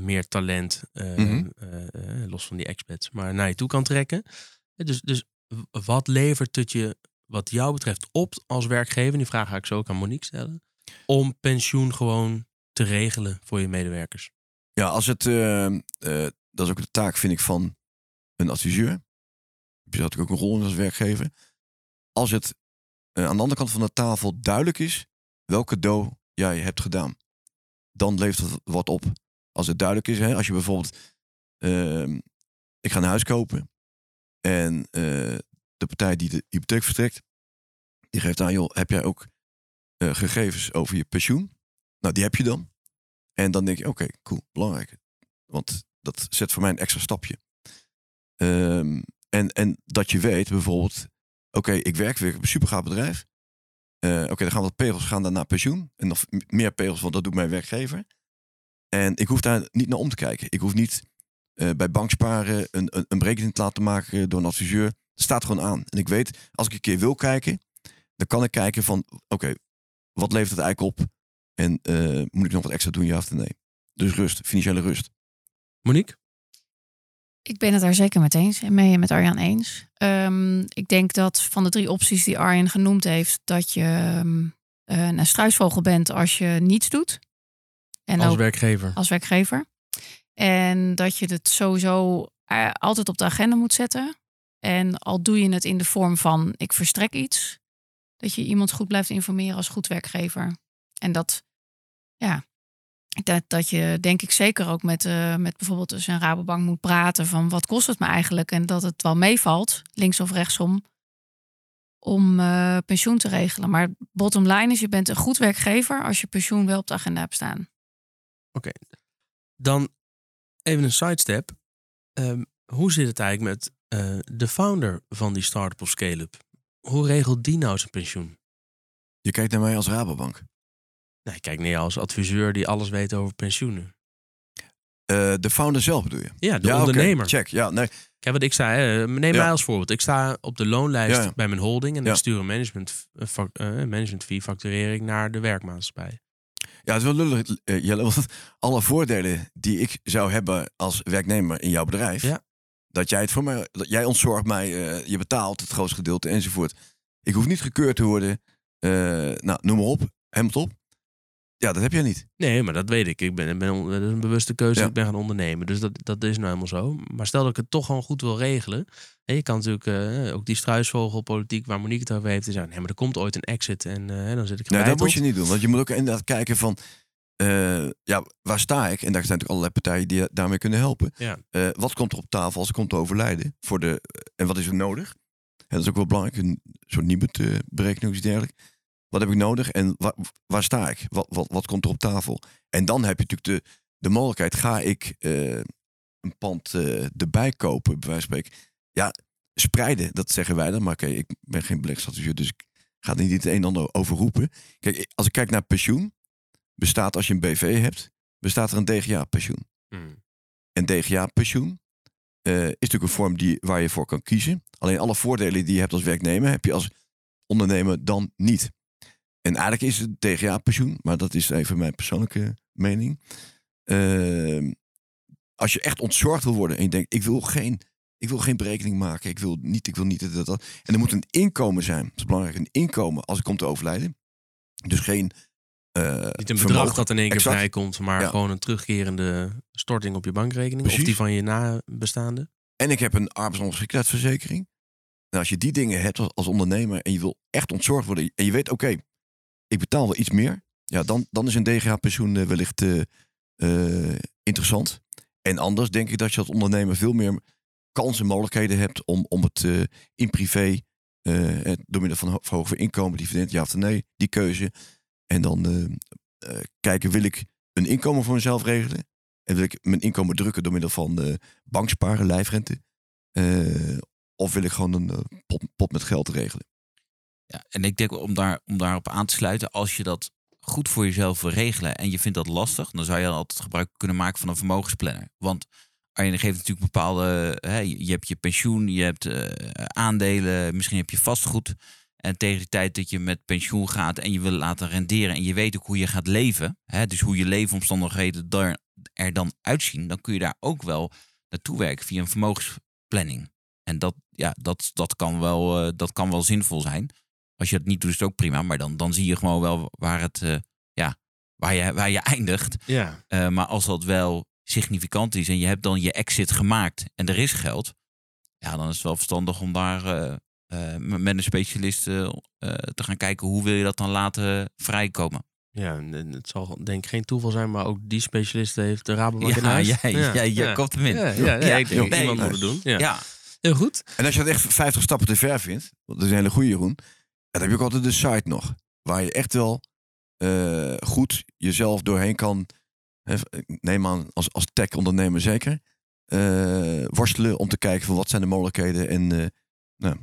[SPEAKER 2] meer talent, eh,
[SPEAKER 3] Mhm.
[SPEAKER 2] eh, eh, los van die expats, maar naar je toe kan trekken. Eh, Dus, dus wat levert het je, wat jou betreft, op als werkgever? Die vraag ga ik zo ook aan Monique stellen. Om pensioen gewoon te regelen voor je medewerkers.
[SPEAKER 3] Ja, als het, eh, eh, dat is ook de taak, vind ik, van een adviseur. Heb je natuurlijk ook een rol in als werkgever. Als het aan de andere kant van de tafel duidelijk is welk cadeau jij hebt gedaan, dan levert het wat op. Als het duidelijk is, hè, als je bijvoorbeeld, ehm, ik ga een huis kopen en eh, de partij die de hypotheek verstrekt, die geeft aan, joh, heb jij ook eh, gegevens over je pensioen? Nou, die heb je dan. En dan denk je, oké, cool, belangrijk. Want dat zet voor mij een extra stapje. Ehm, en, en dat je weet bijvoorbeeld, oké, ik werk weer op een supergaaf bedrijf. Eh, oké, dan gaan wat pegels gaan dan naar pensioen. En nog meer pegels, want dat doet mijn werkgever. En ik hoef daar niet naar om te kijken. Ik hoef niet eh, bij banksparen een, een, een berekening te laten maken door een adviseur. Het staat gewoon aan. En ik weet, als ik een keer wil kijken, dan kan ik kijken van, oké, wat levert het eigenlijk op? En eh, moet ik nog wat extra doen, ja of nee? Dus rust, financiële rust.
[SPEAKER 2] Monique?
[SPEAKER 4] Ik ben het daar zeker met eens, mee met Arjan eens. Ehm, ik denk dat van de drie opties die Arjan genoemd heeft, dat je ehm, eh, een struisvogel bent als je niets doet. En
[SPEAKER 2] als
[SPEAKER 4] ook
[SPEAKER 2] werkgever.
[SPEAKER 4] als werkgever. En dat je het sowieso eh, altijd op de agenda moet zetten. En al doe je het in de vorm van ik verstrek iets, dat je iemand goed blijft informeren als goed werkgever. En dat, ja, dat, dat je denk ik zeker ook met, eh, met bijvoorbeeld dus een Rabobank moet praten van wat kost het me eigenlijk en dat het wel meevalt, links of rechtsom, om eh, pensioen te regelen. Maar bottom line is, je bent een goed werkgever als je pensioen wel op de agenda hebt staan.
[SPEAKER 2] Dan even een sidestep. Ehm, hoe zit het eigenlijk met eh, de founder van die start-up of scale-up? Hoe regelt die nou zijn pensioen?
[SPEAKER 3] Je kijkt naar mij als Rabobank.
[SPEAKER 2] Nee, kijk neer als adviseur die alles weet over pensioenen.
[SPEAKER 3] Eh, de founder zelf bedoel je?
[SPEAKER 2] Ja, de
[SPEAKER 3] ja, oké,
[SPEAKER 2] ondernemer.
[SPEAKER 3] Check, ja, nee.
[SPEAKER 2] Kijk wat ik zei, hè, neem
[SPEAKER 3] Ja.
[SPEAKER 2] mij als voorbeeld. Ik sta op de loonlijst
[SPEAKER 3] Ja,
[SPEAKER 2] bij mijn holding en ik stuur een management, eh, eh, management fee facturering naar de werkmaatschappij.
[SPEAKER 3] Ja, het is wel lullig, eh, Jelle, want alle voordelen die ik zou hebben als werknemer in jouw bedrijf,
[SPEAKER 2] Ja.
[SPEAKER 3] dat jij het voor mij, dat jij ontzorgt mij, eh, je betaalt het grootste gedeelte enzovoort. Ik hoef niet gekeurd te worden, eh, nou, noem maar op, helemaal op. Ja, dat heb jij niet.
[SPEAKER 2] Nee, maar dat weet ik. Ik ben, ben dat is een bewuste keuze.
[SPEAKER 3] Ja.
[SPEAKER 2] Ik ben gaan ondernemen. Dus dat, dat is nou helemaal zo. Maar stel dat ik het toch gewoon goed wil regelen. hè, je kan natuurlijk eh, ook die struisvogelpolitiek waar Monique het over heeft. Is, ja, nee, maar er komt ooit een exit en eh, dan zit ik
[SPEAKER 3] Nee, dat moet je niet doen. Want je moet ook inderdaad kijken van, eh, ja, waar sta ik? En daar zijn natuurlijk allerlei partijen die je daarmee kunnen helpen.
[SPEAKER 2] Ja.
[SPEAKER 3] Wat komt er op tafel als ik kom te overlijden? Voor de, en wat is er nodig? En dat is ook wel belangrijk, een soort Nibud-berekening of iets dergelijks. Wat heb ik nodig en waar, waar sta ik? Wat, wat, wat komt er op tafel? En dan heb je natuurlijk de, de mogelijkheid, ga ik eh, een pand eh, erbij kopen, bij wijze van spreken. Ja, spreiden, dat zeggen wij dan. Maar oké, ik ben geen beleggingsadviseur, dus ik ga niet het een en ander over roepen. Kijk, als ik kijk naar pensioen, bestaat als je een BV hebt, bestaat er een DGA-pensioen.
[SPEAKER 2] Hmm.
[SPEAKER 3] En DGA-pensioen eh, is natuurlijk een vorm die, waar je voor kan kiezen. Alleen alle voordelen die je hebt als werknemer, heb je als ondernemer dan niet. En eigenlijk is het DGA-pensioen, maar dat is even mijn persoonlijke mening. Ehm, als je echt ontzorgd wil worden en je denkt, ik wil geen, ik wil geen berekening maken, ik wil niet, ik wil niet, dat, dat, dat. En er moet een inkomen zijn. Dat is belangrijk, een inkomen als ik kom te overlijden. Dus geen eh,
[SPEAKER 2] Niet een bedrag
[SPEAKER 3] vermogen.
[SPEAKER 2] dat in één keer
[SPEAKER 3] Exact.
[SPEAKER 2] vrijkomt, maar
[SPEAKER 3] Ja.
[SPEAKER 2] gewoon een terugkerende storting op je bankrekening. Of die van je nabestaande.
[SPEAKER 3] En ik heb een arbeidsongeschiktheidsverzekering. En als je die dingen hebt als, als ondernemer en je wil echt ontzorgd worden en je weet, oké, ik betaal wel iets meer, ja, dan, dan is een DGA-pensioen eh, wellicht eh, eh, interessant. En anders denk ik dat je als ondernemer veel meer kansen en mogelijkheden hebt om, om het in privé, het- door middel van ho- verhogen inkomen, dividend, ja of nee, die keuze. En dan kijken, wil ik een inkomen voor mezelf regelen? En wil ik mijn inkomen drukken door middel van banksparen, lijfrente? Of wil ik gewoon een pot, pot met geld regelen?
[SPEAKER 1] Ja, en ik denk om, daar, om daarop aan te sluiten, als je dat goed voor jezelf wil regelen en je vindt dat lastig, dan zou je altijd gebruik kunnen maken van een vermogensplanner. Want Arjen geeft natuurlijk bepaalde... Hè, je hebt je pensioen, je hebt eh, aandelen, misschien heb je vastgoed. En tegen de tijd dat je met pensioen gaat en je wil laten renderen... en je weet ook hoe je gaat leven, hè, dus hoe je leefomstandigheden er, er dan uitzien... dan kun je daar ook wel naartoe werken via een vermogensplanning. En dat, ja, dat, dat, kan, wel, eh, dat kan wel zinvol zijn. Als je het niet doet, is het ook prima. Maar dan, dan zie je gewoon wel waar, het, eh, ja, waar, je, waar je eindigt.
[SPEAKER 2] Ja.
[SPEAKER 1] Eh, maar als dat wel significant is en je hebt dan je exit gemaakt en er is geld, ja, dan is het wel verstandig om daar eh, eh, met een specialist te gaan kijken hoe wil je dat dan laten vrijkomen.
[SPEAKER 2] Ja, en- het zal denk ik geen toeval zijn, maar ook die specialist heeft de Rabobank in
[SPEAKER 1] Ja,
[SPEAKER 2] huis.
[SPEAKER 1] jij, jij, jij komt hem in.
[SPEAKER 2] Ja, ja, ja,
[SPEAKER 1] Ja,
[SPEAKER 2] ik denk
[SPEAKER 1] nee,
[SPEAKER 2] iemand moet het doen. Ja.
[SPEAKER 1] Ja,
[SPEAKER 2] Heel goed.
[SPEAKER 3] En als je het echt 50 stappen te ver vindt, dat is een hele goede Jeroen, dan heb je ook altijd de site nog. Waar je echt wel eh, goed jezelf doorheen kan, hè, neem aan als, als tech-ondernemer zeker, eh, worstelen om te kijken van wat zijn de mogelijkheden en eh, nou,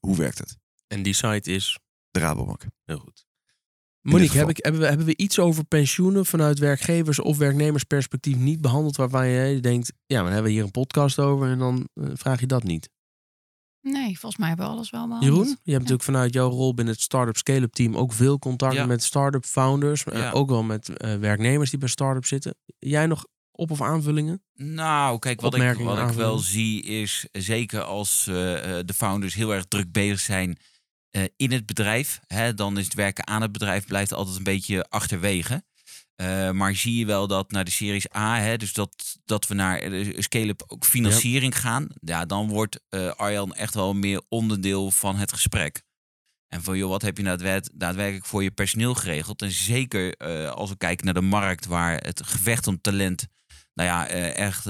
[SPEAKER 3] hoe werkt het.
[SPEAKER 2] En die site is
[SPEAKER 3] De Rabobank.
[SPEAKER 2] heel goed. Monique, heb ik, hebben, we, hebben we iets over pensioenen vanuit werkgevers- of werknemersperspectief niet behandeld waarvan je denkt, ja, maar dan hebben we hier een podcast over en dan vraag je dat niet.
[SPEAKER 4] Nee, volgens mij hebben we alles wel behandeld.
[SPEAKER 2] Jeroen, je hebt natuurlijk vanuit jouw rol binnen het Startup Scale-up team ook veel contact
[SPEAKER 1] Ja.
[SPEAKER 2] met start-up founders, eh,
[SPEAKER 1] Ja.
[SPEAKER 2] ook wel met eh, werknemers die bij start-up zitten. Jij nog op- of aanvullingen?
[SPEAKER 1] Nou, kijk, wat, ik, wat ik wel zie is, zeker als eh, eh, de founders heel erg druk bezig zijn eh, in het bedrijf, hè, dan is het werken aan het bedrijf blijft altijd een beetje achterwege. Eh, maar zie je wel dat naar de series A, hè, dus dat, dat we naar eh, scale-up ook financiering gaan, ja, dan wordt eh Arjan echt wel meer onderdeel van het gesprek. En van, joh, wat heb je nou daadwer- daadwerkelijk voor je personeel geregeld? En zeker als we kijken naar de markt waar het gevecht om talent nou ja, echt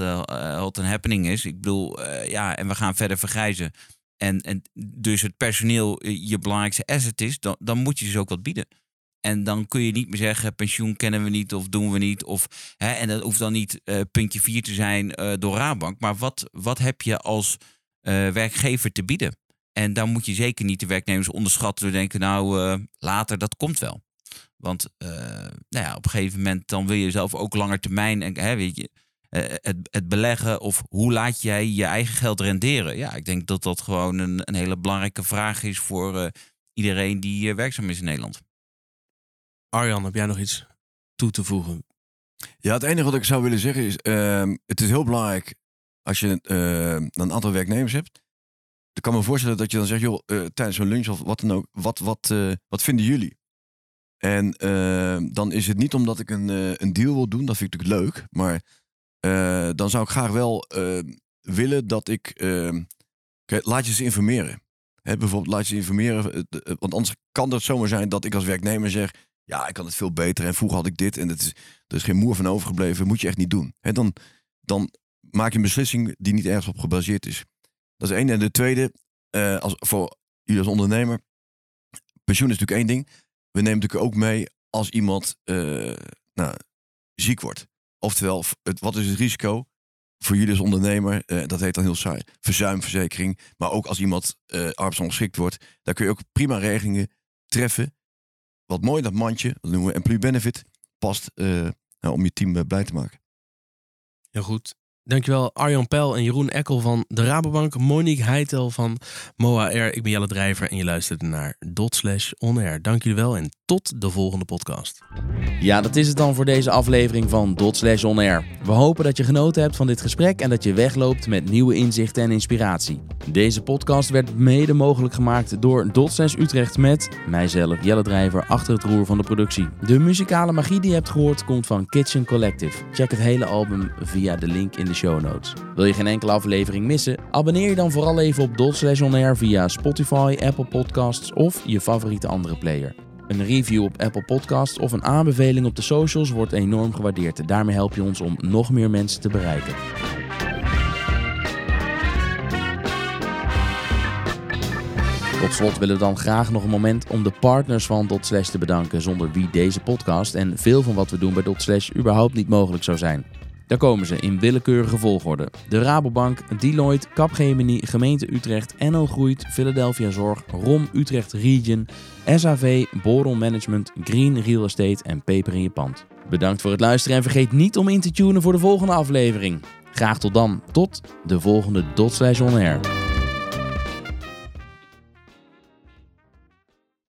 [SPEAKER 1] wat een happening is. Ik bedoel, ja, en we gaan verder vergrijzen. En, en dus het personeel je belangrijkste asset is, dan, dan moet je dus ook wat bieden. En dan kun je niet meer zeggen, pensioen kennen we niet of doen we niet. Of, hè, en dat hoeft dan niet eh, puntje 4 te zijn eh, door Rabank. Maar wat, wat heb je als eh, werkgever te bieden? En dan moet je zeker niet de werknemers onderschatten door denken, nou later, dat komt wel. Want nou ja, op een gegeven moment dan wil je zelf ook langer termijn. En, hè, weet je, het, het beleggen of hoe laat jij je eigen geld renderen? Ja, ik denk dat dat gewoon een, een hele belangrijke vraag is voor iedereen die werkzaam is in Nederland.
[SPEAKER 2] Arjan, heb jij nog iets toe te voegen?
[SPEAKER 3] Ja, het enige wat ik zou willen zeggen is, ehm, het is heel belangrijk als je ehm, een aantal werknemers hebt. Ik kan me voorstellen dat je dan zegt, joh, eh, tijdens zo'n lunch of wat dan ook, wat, wat, eh, wat vinden jullie? En ehm, dan is het niet omdat ik een, eh, een deal wil doen, dat vind ik natuurlijk leuk, maar dan zou ik graag wel willen dat ik, kijk, laat je eens informeren. Hè, bijvoorbeeld laat je informeren, eh, eh, want anders kan het zomaar zijn dat ik als werknemer zeg, ja, ik kan het veel beter en vroeger had ik dit en het is, er is geen moer van overgebleven, moet je echt niet doen. Hè, dan, dan maak je een beslissing die niet ergens op gebaseerd is. Dat is één. En de tweede, eh, als, voor jullie als ondernemer, pensioen is natuurlijk één ding. We nemen natuurlijk ook mee als iemand eh, nou, ziek wordt. Oftewel, wat is het risico voor jullie als ondernemer? Eh, dat heet dan heel saai. Verzuimverzekering. Maar ook als iemand arbeidsongeschikt wordt, daar kun je ook prima regelingen treffen. Wat mooi dat mandje, dat noemen we employee benefit, past eh, nou, om je team eh, blij te maken.
[SPEAKER 2] Heel goed. Dankjewel Arjan Pel en Jeroen Ekkel van de Rabobank. Monique Heitel van Moa Air. Ik ben Jelle Drijver en je luistert naar Dot Slash On Air. Dank jullie wel en tot de volgende podcast.
[SPEAKER 5] Ja, dat is het dan voor deze aflevering van Dot Slash On Air. We hopen dat je genoten hebt van dit gesprek en dat je wegloopt met nieuwe inzichten en inspiratie. Deze podcast werd mede mogelijk gemaakt door Dot Slash Utrecht met mijzelf, Jelle Drijver, achter het roer van de productie. De muzikale magie die je hebt gehoord komt van Kitchen Collective. Check het hele album via de link in de show notes. Wil je geen enkele aflevering missen? Abonneer je dan vooral even op Dot On Air via Spotify, Apple Podcasts of je favoriete andere player. Een review op Apple Podcasts of een aanbeveling op de socials wordt enorm gewaardeerd. Daarmee help je ons om nog meer mensen te bereiken. Tot slot willen we dan graag nog een moment om de partners van Dot Slash te bedanken, zonder wie deze podcast en veel van wat we doen bij Dot Slash überhaupt niet mogelijk zou zijn. Daar komen ze in willekeurige volgorde. De Rabobank, Deloitte, Capgemini, Gemeente Utrecht, NL Groeit, Philadelphia Zorg, ROM Utrecht Region, SAV, Boron Management, Green Real Estate en Peper in je pand. Bedankt voor het luisteren en vergeet niet om in te tunen voor de volgende aflevering. Graag tot dan. Tot de volgende Dot On.